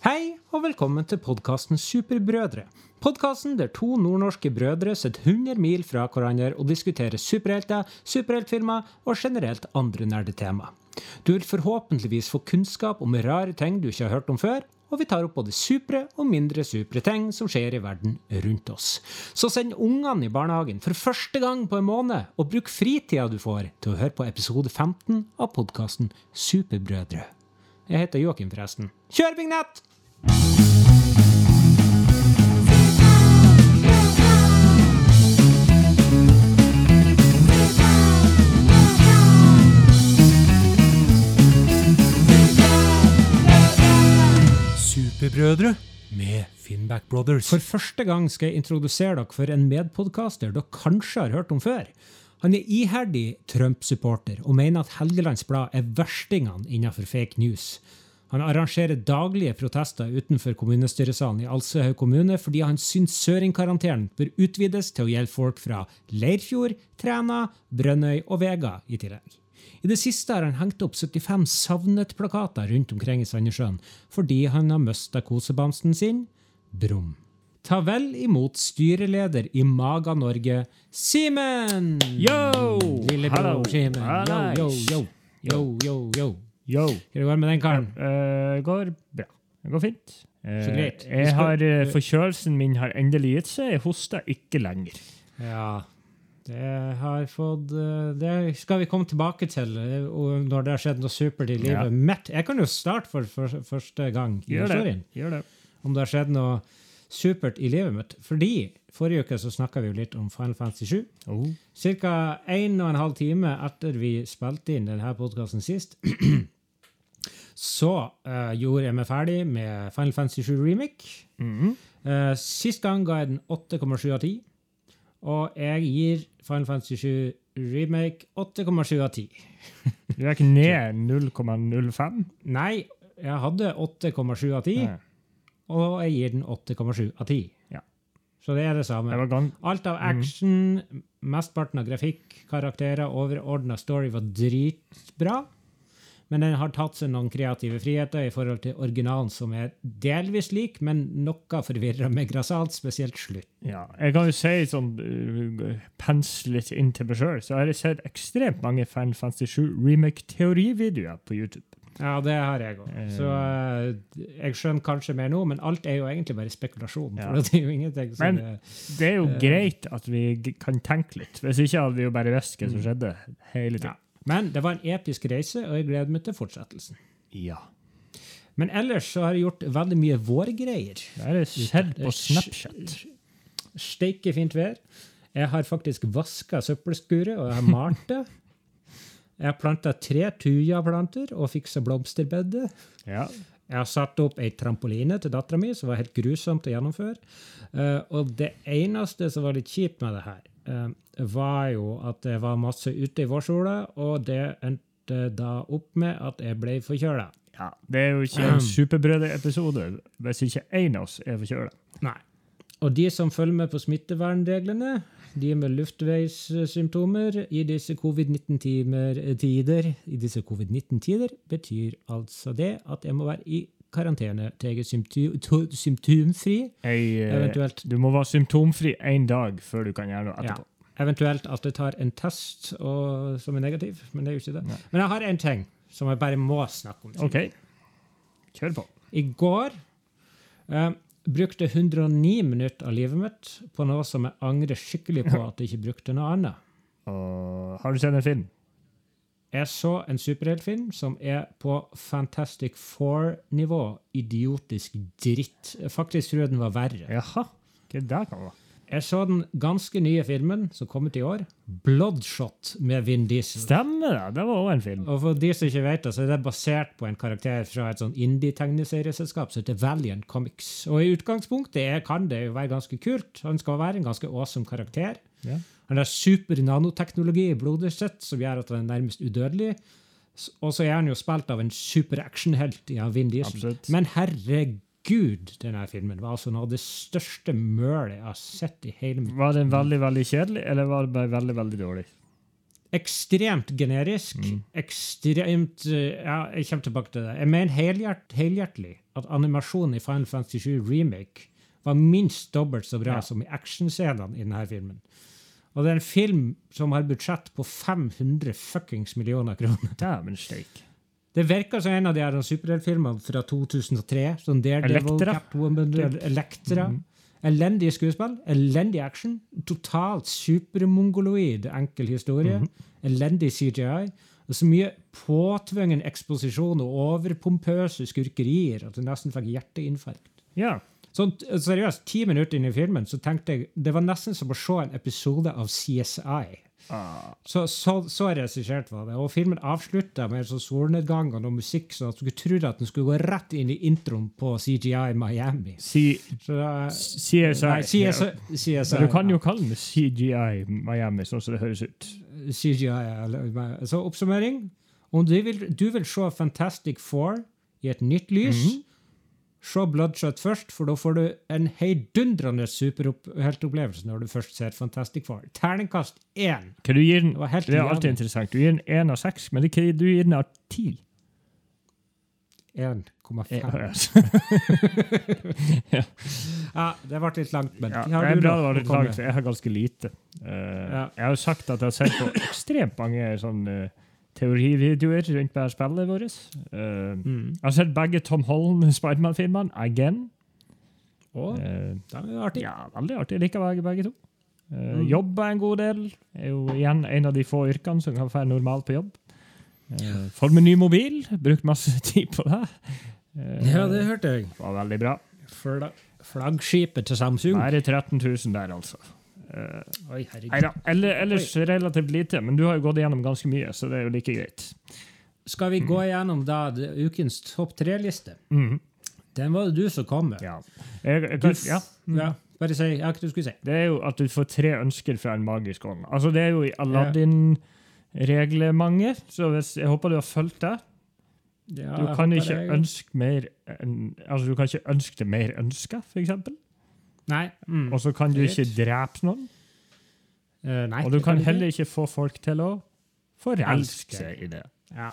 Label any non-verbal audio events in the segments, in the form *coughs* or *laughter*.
Hei og velkommen til podkasten Superbrødre. Podkasten der to nordnorske brødre sitter 100 mil fra hverandre og diskuterer superhelter, superheltfilmer og generelt andre nerdetema. Du vil forhåpentligvis få kunnskap om rare ting du ikke har hørt om før, og vi tar opp både supre og mindre supre ting som skjer i verden rundt oss. Så send ungene i barnehagen for første gang på en måned, og bruk fritida du får, til å høre på episode 15 av podkasten Superbrødre. Jeg heter Joakim, forresten. Kjør vignett! Superbrødre med Finnback Brothers. For første gang skal jeg introdusere dere for en medpodkaster dere kanskje har hørt om før. Han er iherdig Trump-supporter og mener at Helgelands Blad er verstingene innenfor fake news. Han arrangerer daglige protester utenfor kommunestyresalen i Alsøhaug kommune fordi han syns søringkarantenen bør utvides til å gjelde folk fra Leirfjord, Træna, Brønnøy og Vega i tillegg. I det siste har han hengt opp 75 savnet-plakater rundt omkring i Sandnessjøen fordi han har mista kosebamsen sin, Brum. Ta vel imot styreleder i Maga Norge, Simen! Yo! Lillebror! Simen. Yo, yo, yo. Yo, yo, yo. Yo! Hva går det med den karen? Det går bra. Det går fint. Eh, Så greit. Jeg har, eh, forkjølelsen min har endelig gitt seg. Jeg hoster ikke lenger. Ja, det har fått eh, Det skal vi komme tilbake til eh, når det har skjedd noe supert i livet Ja. mitt. Jeg kan jo starte for, for første gang i Gjør det. Gjør det. Om det har skjedd noe supert i livet mitt. Fordi forrige uke så snakka vi jo litt om Final Fantasy 7. Oh. Ca. en og en halv time etter vi spilte inn denne podkasten sist, *clears throat* så uh, gjorde jeg meg ferdig med Final Fantasy 7 Remake. Mm -hmm. uh, sist gang ga jeg den 8,7 av 10. Og jeg gir Final Fantasy 7 Remake 8,7 av 10. *laughs* Du er ikke ned 0,05? Nei, jeg hadde 8,7 av 10, Nei. og jeg gir den 8,7 av 10. Ja. Så det er det samme. Alt av action, mesteparten av grafikk, karakterer, overordna story var dritbra. Men den har tatt seg noen kreative friheter i forhold til originalen, som er delvis lik, men noe forvirra med grassat, spesielt slutt. Ja, jeg kan jo si sånn uh, penslet inn til meg sjøl, så har jeg sett ekstremt mange Fan Fancy 7 remake-teorivideoer på YouTube. Ja, det har jeg òg. Eh. Så uh, jeg skjønner kanskje mer nå, men alt er jo egentlig bare spekulasjon. Ja. For det er jo ingenting som Men- Det er jo uh, greit at vi kan tenke litt. Hvis ikke hadde vi jo bare visst hva som skjedde hele Ja. Men det var en episk reise, og jeg gleder meg til fortsettelsen. Ja. Men ellers så har jeg gjort veldig mye vårgreier. Det har jeg sett på Snapchat. Steike fint vær. Jeg har faktisk vaska søppelskuret, og jeg har malt det. Jeg har planta tre tujaplanter og fiksa blomsterbedet. Ja. Jeg har satt opp ei trampoline til dattera mi, som var helt grusomt å gjennomføre. Uh, og det eneste som var litt kjipt med det her, var jo at det var masse ute i vårsola, og det endte da opp med at jeg ble forkjøla. ja. Det er jo ikke en Superbrødre-episode hvis ikke én av oss er forkjøla. Nei. Og de som følger med på smittevernreglene, de med luftveissymptomer i disse covid-19-tider, i disse covid-19-tider, betyr altså det at jeg må være i karantene til jeg er symptomfri, eh, eventuelt, Du må være symptomfri én dag før du kan gjøre noe ja, etterpå. eventuelt at jeg tar en test og, som er negativ, men det er jo ikke det. Nei. Men jeg har en ting som jeg bare må snakke om. OK. Kjør på. I går eh, brukte 109 minutter av livet mitt på noe som jeg angrer skikkelig på at jeg ikke brukte noe annet. Og har du sett en film? Jeg så en superheltfilm som er på Fantastic Four-nivå. Idiotisk dritt. Faktisk tror jeg den var verre. Jaha. Hva det der kan være? Jeg så den ganske nye filmen som kom ut i år. Bloodshot med Vin Diesel. Stemmer det! Det var òg en film. Og for de som ikke vet det, så er det basert på en karakter fra et sånn indie-tegneserieselskap som heter Valiant Comics. Og i utgangspunktet er, kan det jo være ganske kult. Han skal være en ganske awesome karakter. Ja. Han har super nanoteknologi i blodet sitt som gjør at han er nærmest udødelig. Og så er han jo spilt av en super actionhelt i han Vin Diesel. Absolutt. Men herregud, denne filmen var altså noe av det største mølet jeg har sett i hele mitt Var den veldig veldig kjedelig, eller var den bare veldig veldig dårlig? Ekstremt generisk. Mm. Ekstremt eh, Ja, jeg kommer tilbake til det. Jeg mener helhjert, helhjertelig at animasjonen i Final Fantasy 7 Remake var minst dobbelt så bra Ja. som i actionscenene i denne filmen. Og det er en film som har budsjett på 500 fuckings millioner kroner. *laughs* Dæven steik. Det virker som en av de her superheltfilmene fra 2003. Sånn Daredevil, Elektra. Catwoman, Elektra. Elendig skuespill, elendig action, totalt supermongoloid enkel historie, elendig CGI. Og så mye påtvungen eksposisjon og overpompøse skurkerier at du nesten fikk hjerteinfarkt. Ja. Sånn, seriøst, ti minutter inn i filmen så tenkte jeg det var nesten som å se en episode av CSI. Ah, Så, så, så regissert var det. Og filmen avslutta med sånn solnedgang og noe musikk, så at du skulle tro at den skulle gå rett inn i introen på CGI Miami. C Så uh, CSI. nei, CSI, CSI du kan jo kalle den CGI Miami, sånn som det høres ut. CGI. Så oppsummering. Om du vil, du vil se Fantastic Four i et nytt lys, se Bloodshot først, for da får du en heidundrende superheltopplevelse når du først ser Fantastic Four. Terningkast én. Hva du gir den? Det var helt Det er alltid interessant. Du gir den én av seks, men det hva du gir den av ti. 1,5. *laughs* Ja, Ja, det ble litt langt, men Ja, det er bra det var litt langt, for jeg har ganske lite. Uh, Ja. Jeg har jo sagt at jeg har sett på ekstremt mange sånne teorivideoer rundt med spillet vårt. Uh, Mm. Jeg har sett begge Tom Holm-Spiderman-filmene again. Oh, uh, det er artig. ja, veldig artig. Jeg liker begge, begge to. Uh, Mm. Jobber en god del. Er jo igjen en av de få yrkene som kan være normalt på jobb. Uh, Får med ny mobil. Brukt masse *laughs* tid på det. Uh, Ja, det hørte jeg. var veldig bra. Fla flaggskipet til Samsung. Bare 13 000 der, altså. Eh, Oi. Neida, Eller, ellers relativt lite, men du har jo gått igjennom ganske mye, så det er jo like greit. Skal vi gå igjennom da ukens topp tre-liste? Mm. Den var det du som kom med. Ja. Jeg, jeg, jeg, ja. Mm. ja. Bare si hva du skulle si. Det er jo at du får tre ønsker fra en magisk ånd. Altså, det er jo i Aladdin-reglementet, så hvis, jeg håper du har fulgt det. Ja, Du kan ikke ønske mer enn Altså, du kan ikke ønske det mer ønska, for eksempel. Nei. Mm. Og så kan du ikke drepe noen. Uh, nei Og du kan, kan heller ikke få folk til å forelske seg i det. Ja.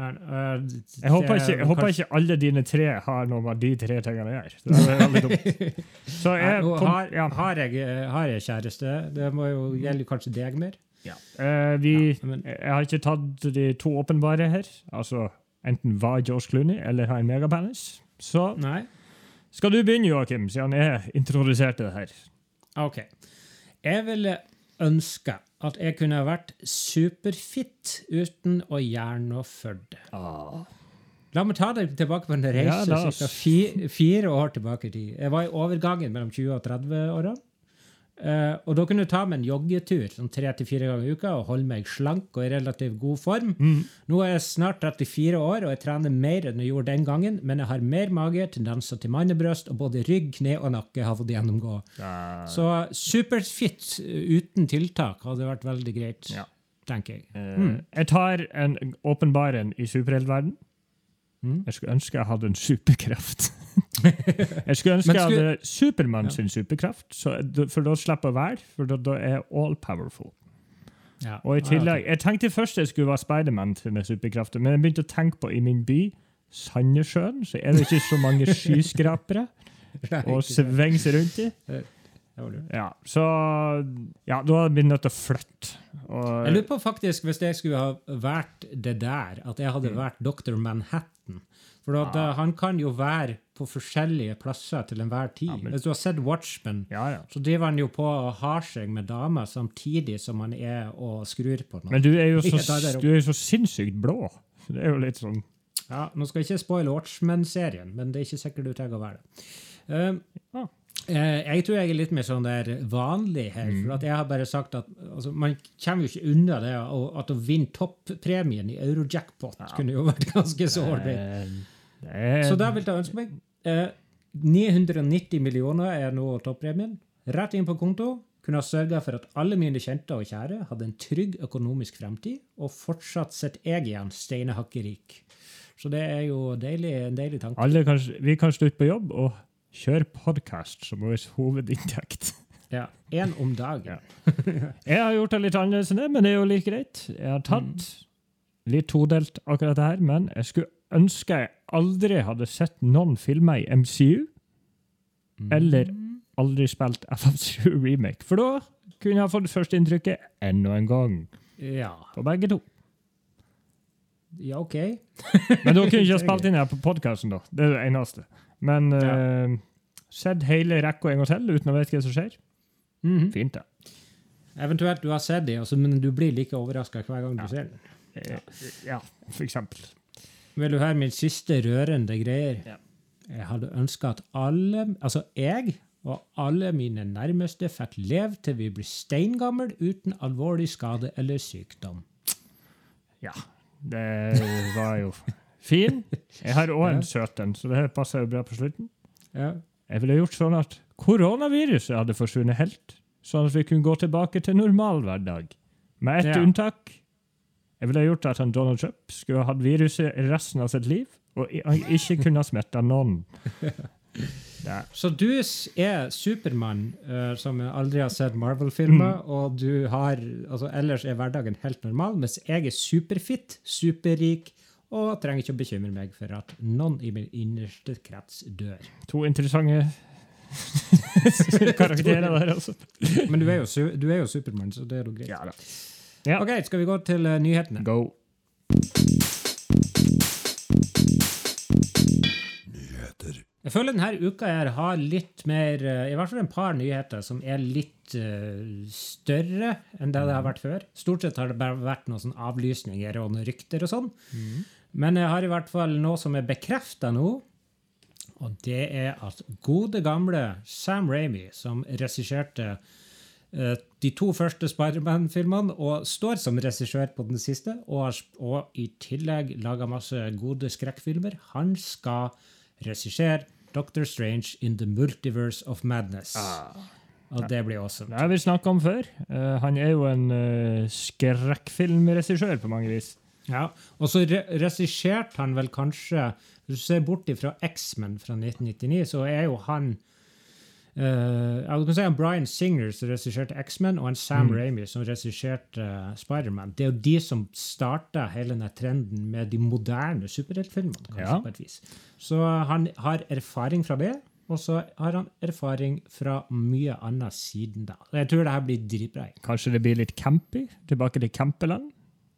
Men, eh, Jeg håper, ikke, jeg håper kanskje- ikke alle dine tre har noe med de tre tingene å gjøre. Det er veldig dumt. *laughs* Så jeg, ja, har, ja, har, jeg, eh, har jeg kjæreste. Det må jo gjelde kanskje deg mer. ja. Uh, vi, men- jeg har ikke tatt de to åpenbare her. Altså enten var George Clooney eller har en megapenis. Så Nei? Skal du begynne, Joakim, siden jeg introduserte det her. OK. Jeg ville ønske at jeg kunne vært superfit uten å gjøre noe for det. La meg ta deg tilbake på en reise ja, fire, fire år tilbake i tid. Jeg var i overgangen mellom 20 og 30 Eh, og da kunne du ta meg en joggetur sånn tre til fire ganger i uka og holde meg slank og i relativt god form. Mm. Nå er jeg snart 34 år, og jeg trener mer enn jeg gjorde den gangen, men jeg har mer mage, tendenser til mannebrøst, og både rygg, kne og nakke har fått gjennomgå. Så superfit eh, uten tiltak hadde vært veldig greit, Ja. tenker jeg. Eh, Jeg tar en åpenbar en i superheltverden. Mm. Jeg skulle ønske jeg hadde en superkraft. *laughs* jeg skulle ønske skulle... jeg hadde Supermann sin superkraft, så, for da slipper jeg være, for da, da er jeg all powerful. Ja. Og i tillegg. Jeg tenkte først jeg skulle være Spiderman med superkrefter, men jeg begynte å tenke på i min by, Sandnessjøen, så er det ikke så mange *laughs* skyskrapere å svinge seg rundt i. Ja, så ja, da jeg blitt nødt til å flytte. Og, Jeg lurer på faktisk, hvis jeg skulle ha vært det der, at jeg Mm. hadde vært Dr. Manhattan. For at, ja. eh, han kan jo være på forskjellige plasser til enhver tid. Ja, men- Hvis du har sett Watchmen, ja, ja. så driver han jo på og har seg med damer samtidig som han er og skrur på noe. Men du er jo *laughs* så, du er jo så sinnssykt blå. Det er jo litt sånn Ja, nå skal jeg ikke spoile Watchmen-serien, men det er ikke sikkert du trenger å være det. Uh, jeg tror jeg er litt mer sånn der vanlig her. Mm. for at jeg har bare sagt at altså, Man kommer jo ikke unna det at å vinne toppremien i Eurojackpot kunne jo *laughs* vært ganske så ålreit. eh, det Så da vil jeg ønske meg eh, 990 millioner er nå toppremien. Rett inn på konto. Kunne ha sørga for at alle mine kjente og kjære hadde en trygg økonomisk fremtid, og fortsatt sitter jeg igjen steinehakkerik. Så det er jo deilig, en deilig tanke. Alle kan, vi kan slutte på jobb og kjøre podkast som vår hovedinntekt. *laughs* Ja, Én om dagen. Ja. *laughs* Jeg har gjort det litt annerledes enn det, men det er jo like greit. Jeg har tatt litt todelt akkurat det her, men jeg skulle ønske jeg aldri hadde sett noen filmer i MCU, eller aldri spilt FF7 Remake. For da kunne jeg ha fått førsteinntrykket enda en gang Ja. på begge to. ja, OK. *laughs* Men da kunne jeg ikke ha spilt inn her på podkasten, da. Det er det eneste. Men uh, sett hele rekka en gang til uten å vite hva som skjer. Mhm. Fint, det. Eventuelt du har sett det, altså, men du blir like overraska hver gang du ser den. Eh, Ja, for eksempel. Vil du høre min siste rørende greier? Ja. Jeg hadde ønska at alle, altså jeg og alle mine nærmeste fikk leve til vi blir steingamle uten alvorlig skade eller sykdom. Ja, det var jo fin. Jeg har òg en søt en, så det her passer jo bra på slutten. Ja. Jeg ville gjort sånn at koronaviruset hadde forsvunnet helt, sånn at vi kunne gå tilbake til normal hverdag. Med ett Ja. unntak. Jeg ville gjort at han Donald Trump skulle ha hatt viruset resten av sitt liv, og ikke kunne ha smitta noen. *laughs* Det. Så du er Supermann, uh, som aldri har sett Marvel-filmer, og du har, altså ellers er hverdagen helt normal, mens jeg er superfit, superrik, og trenger ikke å bekymre meg for at noen i min innerste krets dør. To interessante *laughs* karakterer der, altså. Men du er jo, su- du er jo Supermann, så det er jo greit. Ja da. Ja. Ok, skal vi gå til uh, nyhetene? Go. Nyheter. Jeg føler denne uka her har litt mer, eh, i hvert fall en par nyheter som er litt uh, større enn det det har vært før. Stort sett har det bare vært noen sånn avlysninger og noen rykter og sånn. Men jeg har i hvert fall noe som er bekrefta nå. Og det er at gode, gamle Sam Ramy, som regisserte eh, de to første Spiderman-filmene og står som regissør på den siste, og, og i tillegg laga masse gode skrekkfilmer, han skal regissere Doctor Strange in the Multiverse of Madness. Og det blir awesome. Det har vi snakka om før. Uh, han er jo en uh, skrekkfilmregissør på mange vis. Ja, Og så re regisserte han vel kanskje Hvis du ser bort fra X-Men fra 1999, så er jo han Uh, jeg du kan si han Brian Singer som regisserte X-Men, og en Sam Mm. Raimi som regisserte uh, Spiderman. Det er jo de som starta hele denne trenden med de moderne superheltfilmene. Ja. på et vis. Så han har erfaring fra det, og så har han erfaring fra mye annet siden da. Jeg tror det her blir dritbra. Kanskje det blir litt campy? Tilbake til campeland?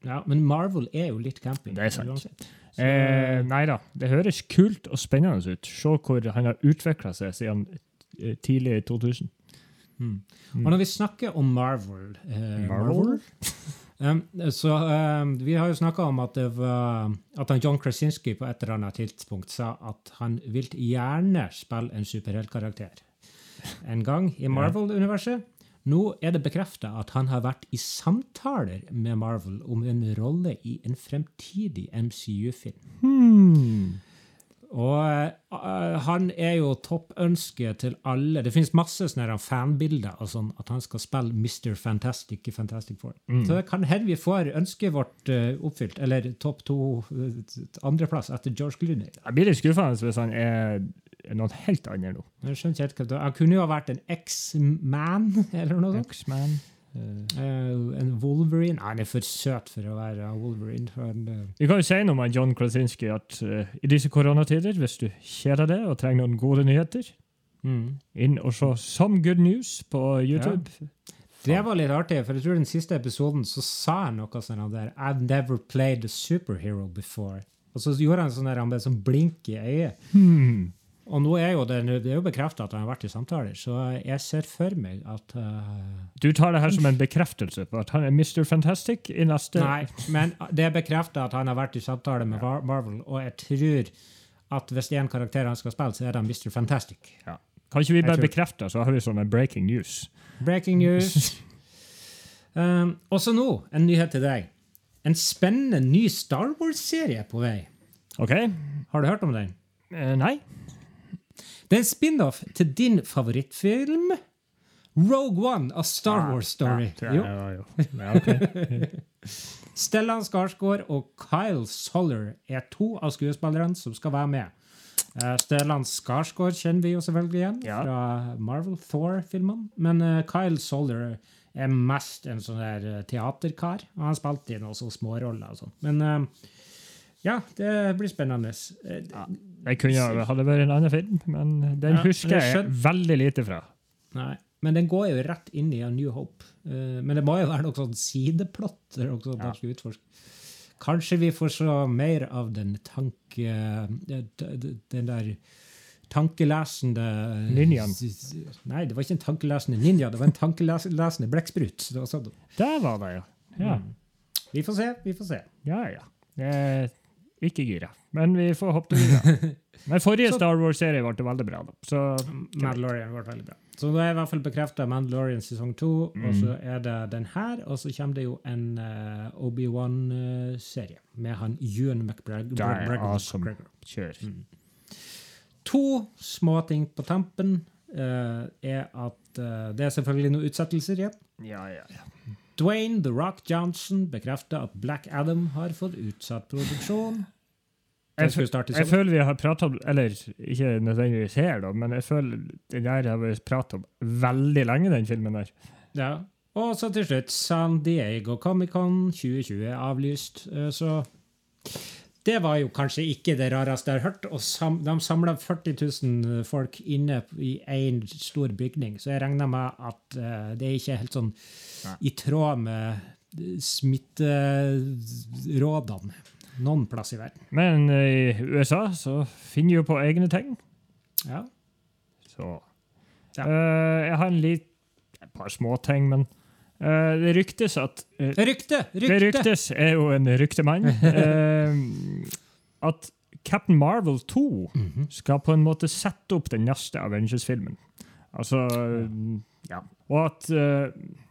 Ja, men Marvel er jo litt camping. Det er sant. Så- Eh, nei da, det høres kult og spennende ut. Se hvor han har utvikla seg siden eh, tidlig i 2000. Og når vi snakker om Marvel, eh, Marvel? um, *laughs* så um, Vi har jo snakka om at, det var, at han John Krasinski på et eller annet tidspunkt sa at han vil gjerne spille en superheltkarakter en gang i Marvel-universet. Nå er det bekrefta at han har vært i samtaler med Marvel om en rolle i en fremtidig MCU-film. Hmm. Og uh, han er jo toppønsket til alle. Det finnes masse sånne fanbilder av sånn, at han skal spille Mr. Fantastic i Fantastic Four. Så det kan hende vi får ønsket vårt uh, oppfylt, eller topp to uh, andreplass etter George Clooney. Jeg blir litt skuffende hvis han er er noe helt annet nå. Jeg skjønner ikke helt hva Jeg Han kunne jo ha vært en X-man, *laughs* eller noe sånt. X-Man. Uh, en Wolverine. Nei, han er for søt for å være Wolverine. En, eh, Vi kan jo si noe om John Krasinski at uh, i disse koronatider, hvis du kjeder deg og trenger noen gode nyheter, mm. inn og se Some Good News på YouTube. Det var litt artig, for jeg tror den siste episoden så sa han noe sånn der I've never played a superhero before. Og så gjorde han sånn der, han ble sånn blink i øyet. Hmm. Og nå er jo det, det er jo bekrefta at han har vært i samtaler, så jeg ser for meg at uh, Du tar det her som en bekreftelse på at han er Mr. Fantastic i neste Nei, men det er bekrefta at han har vært i samtale med Mar- Marvel, og jeg tror at hvis det er en karakter han skal spille, så er det Mr. Fantastic. Ja. Kan ikke vi bare bekrefte, så har vi sånn en breaking news? Breaking news. *laughs* um, også nå, en nyhet til deg. En spennende ny Star Wars-serie er på vei. OK? Har du hørt om den? Uh, nei? Det er en spin-off til din favorittfilm. Rogue One, A Star Wars Story. Ja, Jo. ja, jo. ja, ok. *laughs* Stellan Skarsgård og Kyle Soller er to av skuespillerne som skal være med. Uh, Stellan Skarsgård kjenner vi jo selvfølgelig igjen fra Marvel Thor-filmene. Men uh, Kyle Soller er mest en sånn der eh, teaterkar. Han har spilt i noen småroller og sånn. Men uh, Ja, det blir spennende. Eh, kunne jo hadde vært en annen film, men den Ja, husker men jeg jeg veldig lite fra. Nei. Men den går jo rett inn i A New Hope. Uh, men det må jo være noe sånn sideplott noe Ja. skal utforske. Kanskje vi får se mer av den tanke... eh, Den der tankelesende Ninjaen. Nei, det var ikke en tankelesende ninja, det var en tankelesende blekksprut. Det var sånn. Der var det, ja. Ja, Mm. Vi får se, vi får se. ja. ja. Jeg er ikke gira, men vi får håpe det blir bra. Men forrige Så- Star Wars-serie ble veldig bra, da. Så Mandalorian ble veldig bra. Så da er i hvert fall bekrefta Mandalorian sesong to, og Mm. så er det den her, og så kommer det jo en uh, Obi-Wan-serie med han Ewan McGregor. Det er awesome. McGregor. kjør. Mm. To småting på tampen uh, er at uh, det er selvfølgelig noen utsettelser igjen. Ja, ja, ja. Dwayne The Rock Johnson bekrefter at Black Adam har fått utsatt produksjon. *laughs* Jeg, jeg føler vi har prata om Eller ikke nødvendigvis her, da, men jeg føler den der har vi pratet om veldig lenge, den filmen der. Ja. Og så til slutt, San Diego Comic-Con 2020 er avlyst. eh, Så det var jo kanskje ikke det rareste jeg har hørt. Og de samla 40 000 folk inne i én stor bygning, så jeg regner med at eh, det er ikke helt sånn i tråd med smitterådene noen plass i verden. Men i USA så finner jo på egne ting. Ja. Så Ja. Eh, Jeg har en litt, et par småting, men eh, det ryktes at uh, Rykte! Det ryktes, er jo en ryktemann, Uh, *laughs* at Captain Marvel 2 Mhm. skal på en måte sette opp den neste Avengers-filmen. Altså Ja. Og at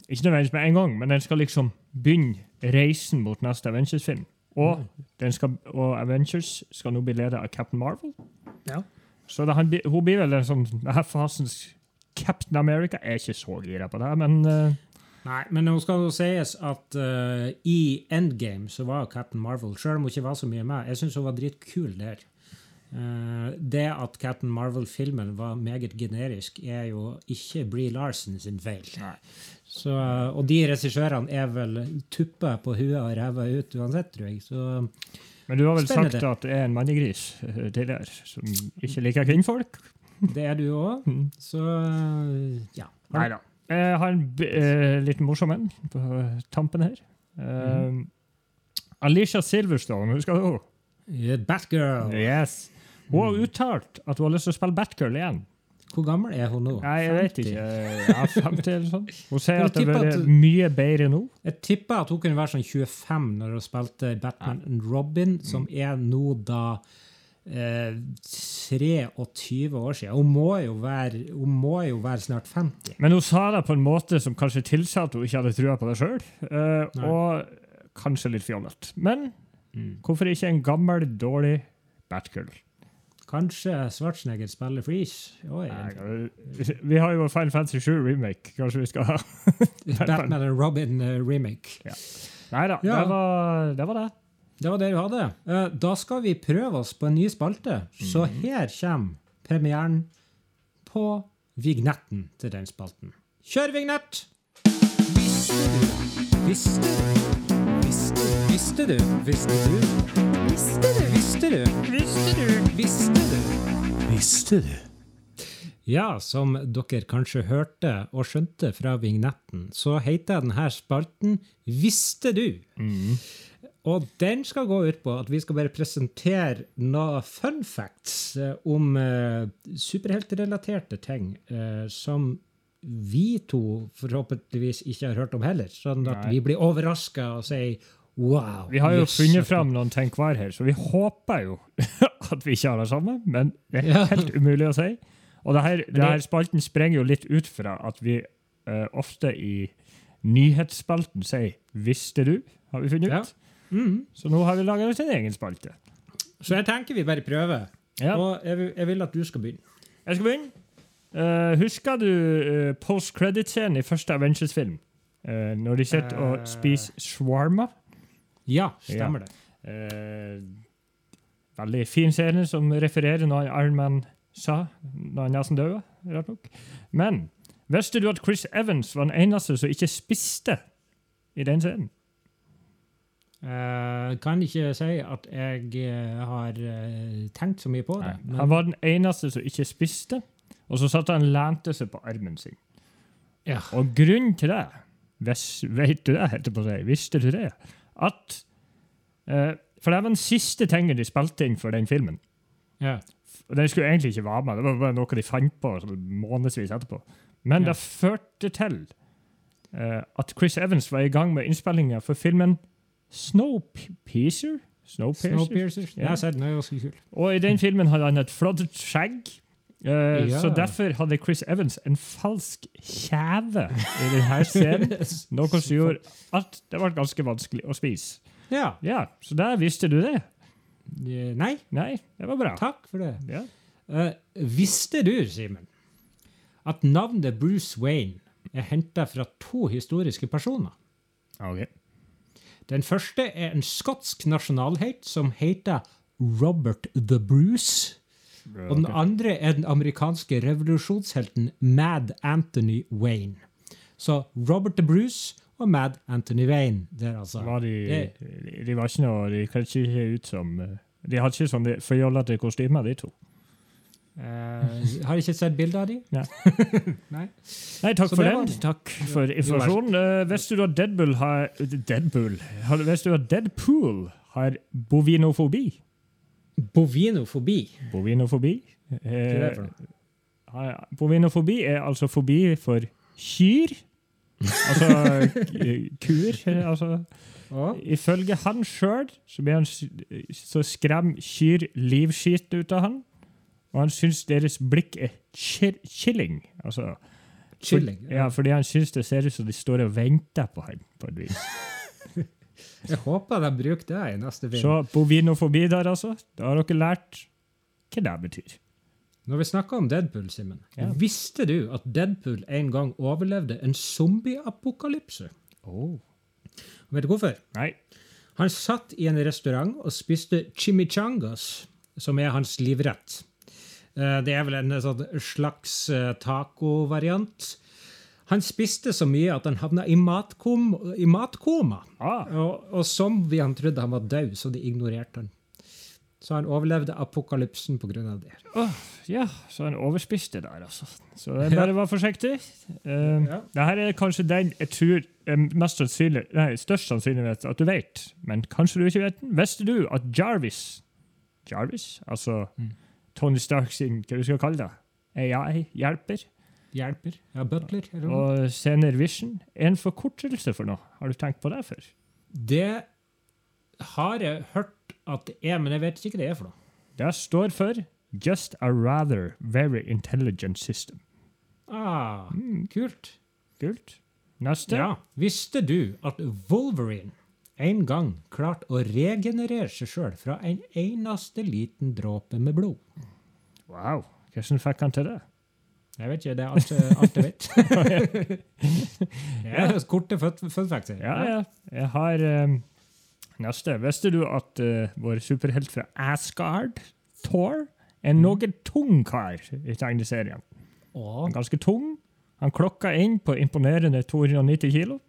Ikke nødvendigvis med en gang, men den skal liksom begynne reisen mot neste Avengers-film. Og, den skal, og Avengers skal nå bli ledet av Captain Marvel. Ja. Så det, han, hun blir vel en sånn denne fasens Captain America. Er ikke så gira på det, men Nei, men nå skal det sies at uh, i Endgame så var Captain Marvel, selv om hun ikke var så mye med, jeg syns hun var dritkul der. Uh, det at Captain Marvel-filmen var meget generisk, er jo ikke Bree Larsen sin feil. Så, eh, og de regissørene er vel tuppa på huet og ræva ut uansett, tror jeg. Så Men du har vel Spennende. sagt at det er en mannegris tidligere, som ikke liker kvinnfolk? det er du òg. Mm. Så ja. Nei da. Jeg har en b- eh, liten morsom en på tampen her. Uh, Alicia Silverstone, husker du henne? Eh, Batgirl. Yes. Hun har uttalt at hun har lyst til å spille Batgirl igjen. Hvor gammel er hun nå? Nei, jeg vet 50? ikke. Ja, 50 eller sånn. Hun sier at det at- mye bedre nå. Jeg tipper at hun kunne være sånn 25 når hun spilte Batman and Robin, som er nå da eh, 23 år siden. Hun må, jo være, hun må jo være snart 50. Men hun sa det på en måte som kanskje tilsa at hun ikke hadde trua på det sjøl. Eh, og kanskje litt fjollete. Men hvorfor ikke en gammel, dårlig Batgirl? Kanskje Schwarzenegger spiller Freeze? Oi, Nei, Vi har jo Final Fantasy 7 remake. Kanskje vi skal ha *laughs* Batman and Robin remake. remake. Nei da, Ja. det, var, det var det. Det var det vi hadde. Eh, da skal vi prøve oss på en ny spalte. Så her kommer premieren på vignetten til den spalten. Kjør vignett! Visste du? Visste du? Visste du? Visste du? Visste du? Visste du? Visste du? Visste du? Ja, som dere kanskje hørte og skjønte fra vignetten, så heter denne spalten Visste du? Og den skal gå ut på at vi skal bare presentere noen fun facts eh, om eh, superheltrelaterte ting eh, som vi to forhåpentligvis ikke har hørt om heller. Sånn at Nei. vi blir overraska og sier wow. Vi har jo yes, funnet fram noen ting hver her, så vi håper jo *laughs* at vi ikke har det samme, men det er Ja. helt umulig å si. Og det her, det her spalten sprenger jo litt ut fra at vi eh, ofte i nyhetsspalten sier 'Visste du?' har vi funnet Ja. Mhm. Så nå har vi laga oss en egen spalte. Så jeg tenker vi bare prøver. Ja. Og jeg vil, jeg vil at du skal begynne. Jeg skal begynne. Uh, husker du uh, post-credit-scenen i første Avengers-film? Uh, når de sitter og spiser shawarma? Ja, stemmer det. Eh, veldig fin scene som refererer noe Iron Man sa når han nesten døde. rett nok. Men visste du at Chris Evans var den eneste som ikke spiste i den scenen? Eh, kan ikke si at jeg eh, har eh, tenkt så mye på det. Han var den eneste som ikke spiste, og så satt han lente seg på armen sin. Ja. Og grunnen til det, hvis, vet du det, heter på å visste du det, at uh, For det var den siste tingen de spilte inn for den filmen. ja. Den skulle egentlig ikke være med, det var bare noe de fant på sånn månedsvis etterpå. Men Ja. det førte til uh, at Chris Evans var i gang med innspillinga for filmen Snowpiercer. Snowpiercer? Snowpiercer. Ja. Jeg har sett den, er ganske kul. Og i den filmen hadde han et flottet skjegg. Uh, Ja. Så derfor hadde Chris Evans en falsk kjeve i denne scenen. *laughs* Noe som gjorde at det var ganske vanskelig å spise. Ja. Ja, Så der visste du det. Nei, Nei, det var bra. takk for det. Ja. Uh, visste du, Simen, at navnet Bruce Wayne er henta fra to historiske personer? Ok. Den første er en skotsk nasjonalhelt som heter Robert the Bruce. Og den andre er den amerikanske revolusjonshelten Mad Anthony Wayne. Så Robert the Bruce og Mad Anthony Wayne. Det er altså Var de, det- de var ikke noe De kledde ikke ut som eh, De hadde ikke sånne fjollete kostymer, de to. Eh, Har ikke sett bilde av dem? Nei. *laughs* Nei. Nei, takk Så for den. Takk for informasjonen. Uh, visste du at Deadpool har Deadpool? Visste du at Deadpool har bovinofobi? Bovinofobi. Bovinofobi? Eh, bovinofobi er altså fobi for kyr. Altså k- *laughs* kuer. eh, Altså, Å, ifølge han sjøl så, så skremmer kyr livskiten ut av han. Og han syns deres blikk er chilling. Altså, Chilling. For, ja, fordi han syns det ser ut som de står og venter på han på et vis. *laughs* Jeg håper de bruker det i neste film. Så bovinofobi der, altså. Da har dere lært hva det betyr. Når vi snakker om Deadpool, Simen, Ja. visste du at Deadpool en gang overlevde en zombieapokalypse? Vet du hvorfor? Nei. Han satt i en restaurant og spiste chimichangas, som er hans livrett. Eh, Det er vel en sånn slags eh, tacovariant. Han spiste så mye at han havna i, matkom, i matkoma. Ah, Og, og zombiene trodde han var død, så de ignorerte han. Så han overlevde apokalypsen pga. det. Oh, ja, så han overspiste der, altså. Så det bare var forsiktig. Uh, Ja. Dette er kanskje den jeg tror mest sannsynlig, nei, størst sannsynlighet at du vet, men kanskje du ikke vet den. Visste du at Jarvis Jarvis? Altså Tony Stark sin, hva du skal kalle det? AI-hjelper? Hjelper. Ja, butler. Eller noe. Og Senior Vision en forkortelse for noe. Har du tenkt på det før? Det har jeg hørt at det er, men jeg vet ikke hva det er for noe. Det står for Just a rather very intelligent system. Ah, kult. Kult. Neste. Ja. Visste du at Wolverine en gang klarte å regenerere seg sjøl fra en eneste liten dråpe med blod? Wow. Hvordan fikk han til det? Jeg vet ikke, det er alt, alt jeg vet. *laughs* ja, det korte fun fun facts. her. Ja, ja. Jeg har um, neste. Visste du at uh, vår superhelt fra Asgard, Thor, er en noe tung kar i tegneserien? Er ganske tung. Han klokka inn på imponerende 290 kilo.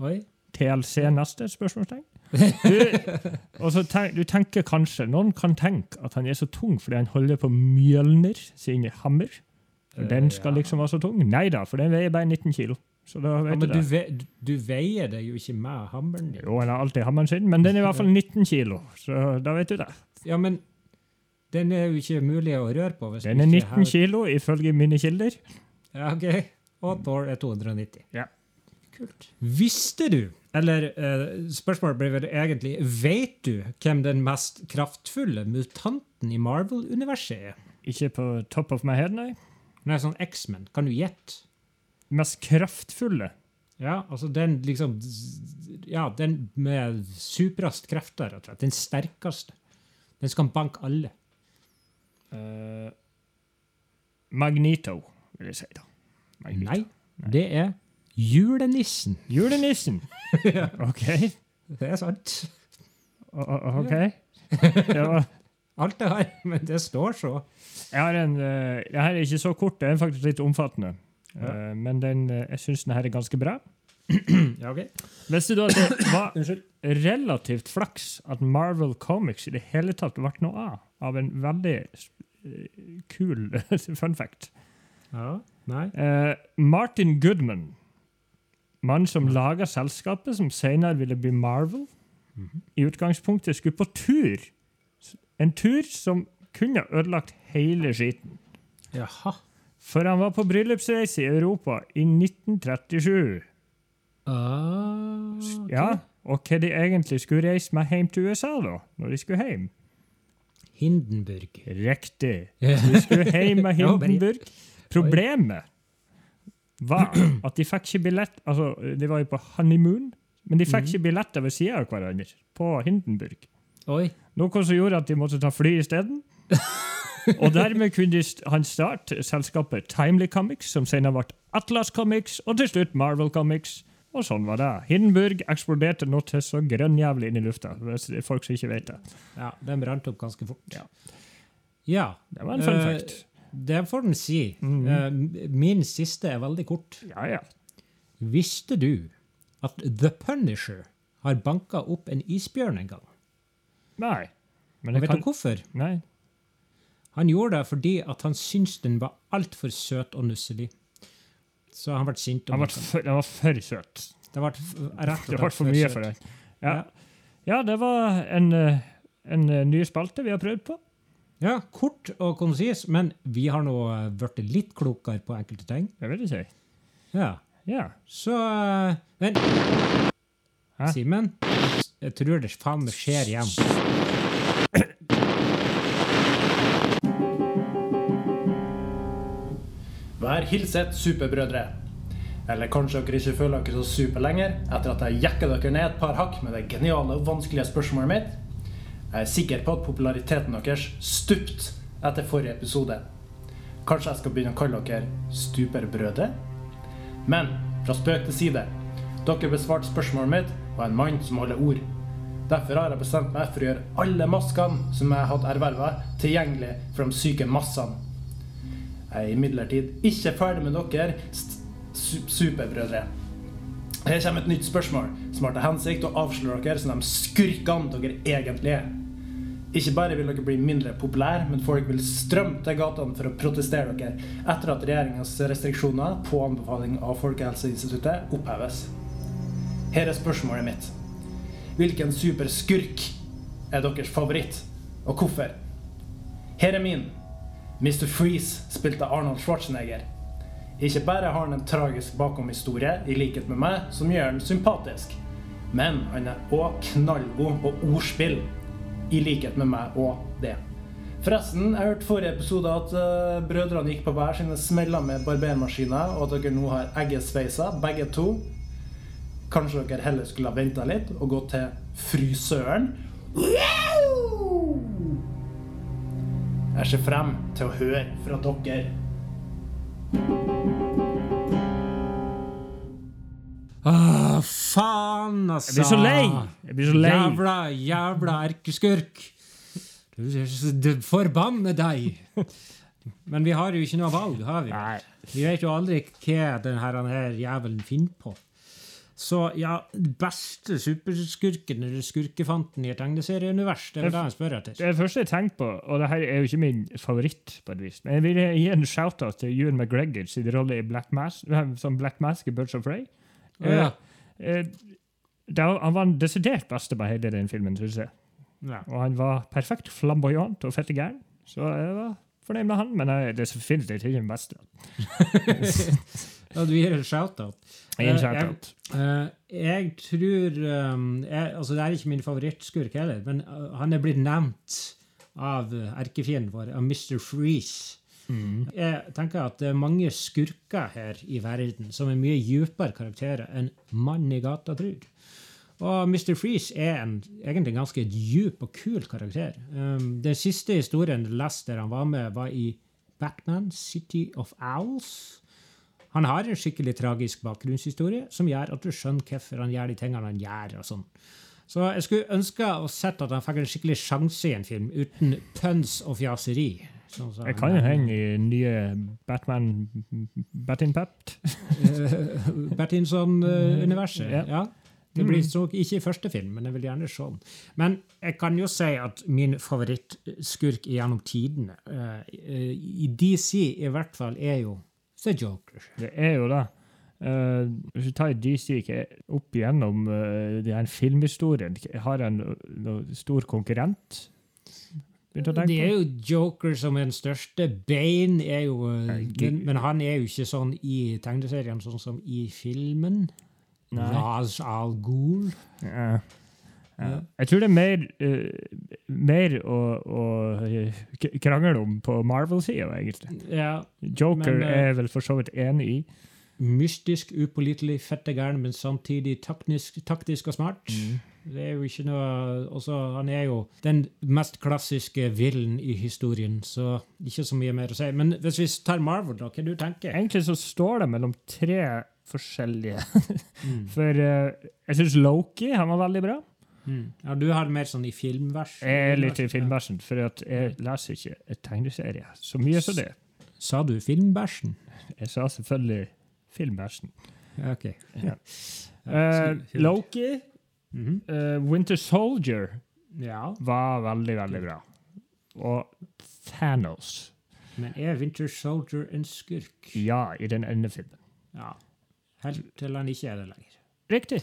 oi. TLC neste? spørsmålstegn. *laughs* Du, og så tenk, du tenker kanskje, Noen kan tenke at han er så tung fordi han holder på Mjølner sin hammer. For Eh, den skal liksom være så tung. Nei da, for den veier bare 19 kilo. Så Ja, vet men du ve du veier det jo ikke med hammeren din. Jo, han har alltid hammeren sin, men den er i hvert fall *laughs* 19 kilo. Så da vet du det. Ja, men den er jo ikke mulig å røre på. Den er ikke 19 kilo ifølge mine kilder. Ja, ok. Og Thor er 290. Ja. Kult. Visste du, eller eh, spørsmålet blir vel egentlig, vet du hvem den mest kraftfulle mutanten i Marvel-universet er? Ikke på top of my head, nei. Nei, sånn X-Men. Kan du gjette? Mest kraftfulle. Ja, altså den liksom Ja, den med superast krefter, rett og slett. Den sterkeste. Den skal banke alle. Uh, Magneto, vil jeg si da. Magneto. Nei, det er julenissen. Julenissen. *laughs* OK. Det er sant. O- OK. Det var *laughs* Alt det her, men det står så. Jeg har en uh, Det her er ikke så kort, det er faktisk litt omfattende. Ja. Uh, men den, uh, jeg syns den her er ganske bra. Ja, ok. Visste du at det *coughs* var relativt flaks at Marvel Comics i det hele tatt ble noe av? Av en veldig kul *laughs* fun fact. Ja, nei. Martin Goodman, mann som laga selskapet som senere ville bli Marvel, i utgangspunktet skulle på tur. En tur som kunne ødelagt hele skiten. Jaha. For han var på bryllupsreise i Europa i 1937. Ah, okay. Ja, Og hva de egentlig skulle reise med hjem til USA, da? Når de skulle hjem? Hindenburg. Riktig. *laughs* De skulle hjem med Hindenburg. Problemet var at de fikk ikke billett Altså, de var jo på honeymoon, men de fikk ikke billetter ved sida av hverandre på Hindenburg. Oi. Noe som gjorde at de måtte ta fly isteden. *laughs* og dermed kunne de st han starte selskapet Timely Comics, som senere ble Atlas Comics, og til slutt Marvel Comics. Og sånn var det. Hindenburg eksploderte nå til så grønnjævlig inn i lufta. hvis det er folk som ikke vet det. Ja, den brant opp ganske fort. Ja. Ja. Det var en fun Eh, fact. Det får den si. Mm. Min siste er veldig kort. Ja, ja. Visste du at The Punisher har banka opp en isbjørn en gang? Nei. Men det vet kan... du hvorfor? Nei. Han gjorde det fordi han syntes den var altfor søt og nusselig. Så han ble sint. Den var var for søt. Det ble rett og *laughs* slett for mye for den. Ja. Ja. ja, det var en, eh, en eh, ny spalte vi har prøvd på. Ja, kort og konsis, men vi har nå eh, blitt litt klokere på enkelte ting. Det vil jeg si. Ja, Ja. så eh, Vent. Hæ? Simen, jeg tror det faen meg skjer igjen. Vær hilset, superbrødre. Eller kanskje dere ikke føler dere så super lenger etter at jeg jekka dere ned et par hakk med det geniale og vanskelige spørsmålet mitt. Jeg er sikker på at populariteten deres stupt etter forrige episode. Kanskje jeg skal begynne å kalle dere stuperbrødre? Men fra spøk til side. Dere besvarte spørsmålet mitt og en mann som holder ord. Derfor har jeg bestemt meg for å gjøre alle maskene som jeg hatt erverva, tilgjengelig for de syke massene. Jeg er imidlertid ikke ferdig med dere, superbrødre. Her kommer et nytt spørsmål som har til hensikt å avsløre dere som de skurkene dere egentlig er. Ikke bare vil dere bli mindre populære, men folk vil strømme til gatene for å protestere dere etter at regjeringas restriksjoner på anbefaling av Folkehelseinstituttet oppheves. Her er spørsmålet mitt. Hvilken superskurk er deres favoritt, og hvorfor? Her er min. Mr. Freeze spilte Arnold Schwarzenegger. Ikke bare har han en tragisk bakomhistorie, i likhet med meg, som gjør han sympatisk, men han er òg knallgod på ordspill, i likhet med meg og det. Forresten, jeg hørte forrige episode at uh, brødrene gikk på hver sine smeller med barbermaskiner, og at dere nå har eggesveiser, begge to. Kanskje dere heller skulle ha venta litt og gått til frysøren? Jeg ser frem til å høre fra dere. Faen, altså! Jeg blir så lei! Jeg blir så lei. Jævla, jævla erkeskurk! Forbanne deg! Men vi har jo ikke noe valg, har vi? Nei. Vi vet jo aldri hva denne jævelen finner på. Så ja, beste superskurken eller skurkefanten i et tegneserieunivers, det er vel det jeg spør etter. Det første jeg tenkte på, og det her er jo ikke min favoritt, på et vis, men jeg vil gi en shout-out til Ewan McGregor sin rolle i Black Mask, som Black Mask i Birds of Prey. Ja. Eh, det, var- han var den desidert beste på hele den filmen, synes jeg. Ja. Og han var perfekt flamboyant og fette gæren, så jeg var fornøyd med han, men jeg, det er definitivt ikke den beste. *laughs* Ja, du gir en shout-out. Jeg Eh, shout-out. Eh, jeg tror um, jeg, altså Det er ikke min favorittskurk heller, men uh, han er blitt nevnt av erkefienden vår, av Mr. Freeze. Jeg tenker at det er mange skurker her i verden som er mye dypere karakterer enn mann i gata tror. Og Mr. Freeze er en, egentlig en ganske djup og kul karakter. Um, den siste historien jeg leste der han var med, var i Batman City of Owls. Han har en skikkelig tragisk bakgrunnshistorie som gjør at du skjønner hvorfor han gjør de tingene han gjør. og sånn. Så jeg skulle ønske å sett at han fikk en skikkelig sjanse i en film uten pønsk og fjaseri, Sånn som Det kan jo hende i nye Batman Batinpapt. Bertinson-universet. Ja. ja. Det blir nok ikke i første film, men jeg vil gjerne se den. Men jeg kan jo si at min favorittskurk gjennom tidene, uh, i DC i hvert fall, er jo The Joker. Det er jo det. Uh, hvis du tar DC opp igjennom uh, den filmhistorien, har en noen stor konkurrent? Begynte å tenke Det er jo Joker som er den største. Bane er jo den, men, men han er jo ikke sånn i tegneserien sånn som i filmen. Nei. Ras al Ghul. Ja. Ja. Jeg tror det er mer, uh, mer å, å eh, krangle om på Marvel-sida, egentlig. Ja, Joker Men, uh, er vel for så vidt enig i. mystisk, upålitelig, fette gæren, men samtidig taktisk, taktisk og smart. Det er jo ikke noe også, Han er jo den mest klassiske villen i historien, så ikke så mye mer å si. Men hvis vi tar Marvel, da, hva du tenker Egentlig så står det mellom tre forskjellige. Mm. *laughs* For uh, jeg syns Loki han var veldig bra. Mm. Ja, du har mer sånn i filmversen? Jeg er litt i filmbæsjen, for at jeg leser ikke et tegneserie så mye som det. Sa du filmbæsjen? Jeg sa selvfølgelig filmbæsjen. Ja, OK. Ja. Uh, Eh, eh, Winter Soldier Ja, var veldig, veldig bra. Og Thanos, men er Winter Soldier en skurk? ja, i den ene filmen. Ja. Helt til han ikke er det lenger. Riktig.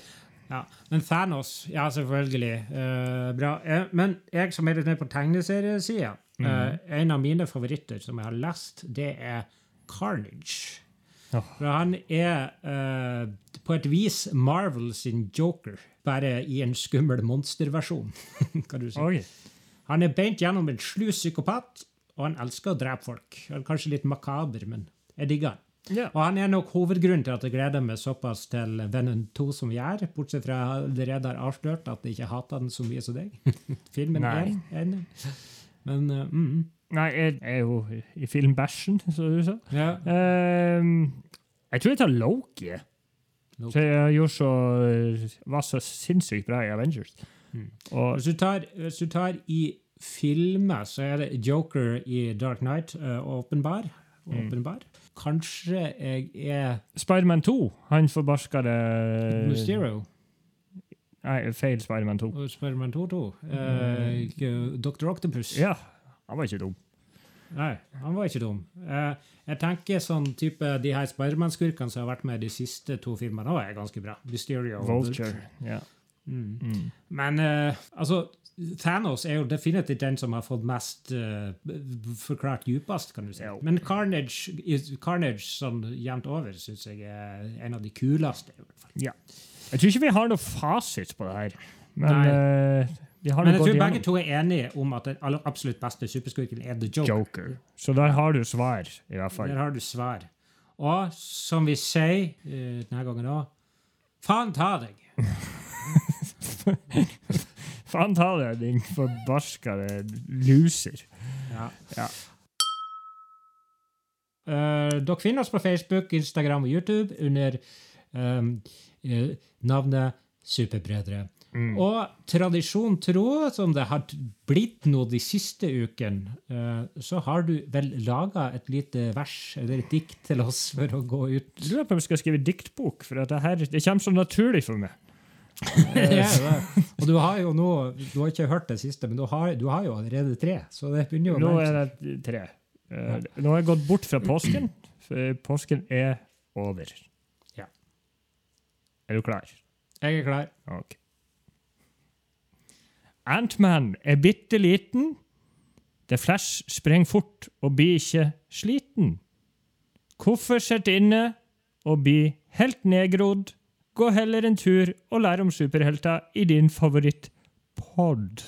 Ja, Men Thanos, ja, selvfølgelig. Uh, bra. Eh, men jeg som er litt nede på tegneseriesida, eh, en av mine favoritter som jeg har lest, det er Carnage. For han er eh, på et vis Marvel sin Joker, bare i en skummel monsterversjon. *laughs* kan du si. Oi. Han er beint gjennom en slu psykopat, og han elsker å drepe folk. Er kanskje litt makaber, men jeg digger han. Yeah. Og han er nok hovedgrunnen til at jeg gleder meg såpass til Venom 2 som vi gjør, bortsett fra jeg allerede har avslørt at jeg ikke hater den så mye som deg. *laughs* Filmen Nei. er en. Men uh, mm, Nei, jeg er jo i filmbæsjen, som du sa. ja. Ehm, jeg tror jeg tar Loki. Loki. Så jeg så, var så sinnssykt bra i Avengers. Mm. Og Hvis, du tar, hvis du tar i filmer, så er det Joker i Dark Knight uh, åpenbar. Mm. Kanskje jeg er Spiderman 2, han forbarskede Mysterio. Nei, feil Spiderman 2. Og Spiderman 2 2. Uh, Dr. Octopus. Ja, han var ikke dum. Nei, han var ikke dum. Eh, jeg tenker sånn type de her Spiderman-skurkene som har vært med de siste to filmene, også er ganske bra. Mysterio og Vulture. Yeah. Mm. Mm. Men eh, altså, Thanos er jo definitivt den som har fått mest uh, forklart djupest, kan du si. Men Carnage, Carnage sånn jevnt over syns jeg er en av de kuleste. i hvert fall. ja. Jeg tror ikke vi har noe fasit på det her. Men Nei. Vi har Men jeg tror begge gjennom. to er enige om at den aller absolutt beste superskurken er The Joker. Joker. Så der har du svar, i hvert fall. Der har du svar. Og som vi sier uh, denne gangen òg Faen ta deg! *laughs* Faen ta deg, din forbarskede loser. Ja. Ja. Uh, dere finner oss på Facebook, Instagram og YouTube under um, uh, navnet Superbrødre. Mm. Og tradisjon tro, som det har blitt nå de siste ukene, eh, så har du vel laga et lite vers eller et dikt til oss for å gå ut. Jeg lurer på om jeg skal skrive diktbok, for det, her, det kommer så naturlig for meg. *laughs* Ja, det. Og du har jo nå Du har ikke hørt det siste, men du har, du har jo allerede tre. Så det begynner jo å Nå er det tre. Ja. Nå har jeg gått bort fra påsken, for påsken er over. Ja. Er du klar? Jeg er klar. Ok. Antman er bitte liten. The Flash sprenger fort og blir ikke sliten. Hvorfor sitte inne og bli helt nedgrodd? Gå heller en tur og lær om superhelter i din favorittpod.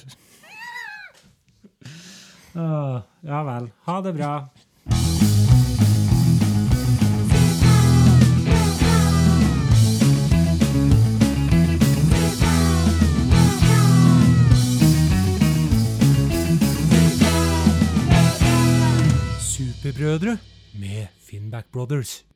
uh, *laughs* ja vel. Ha det bra. Superbrødre med Finnback Brothers.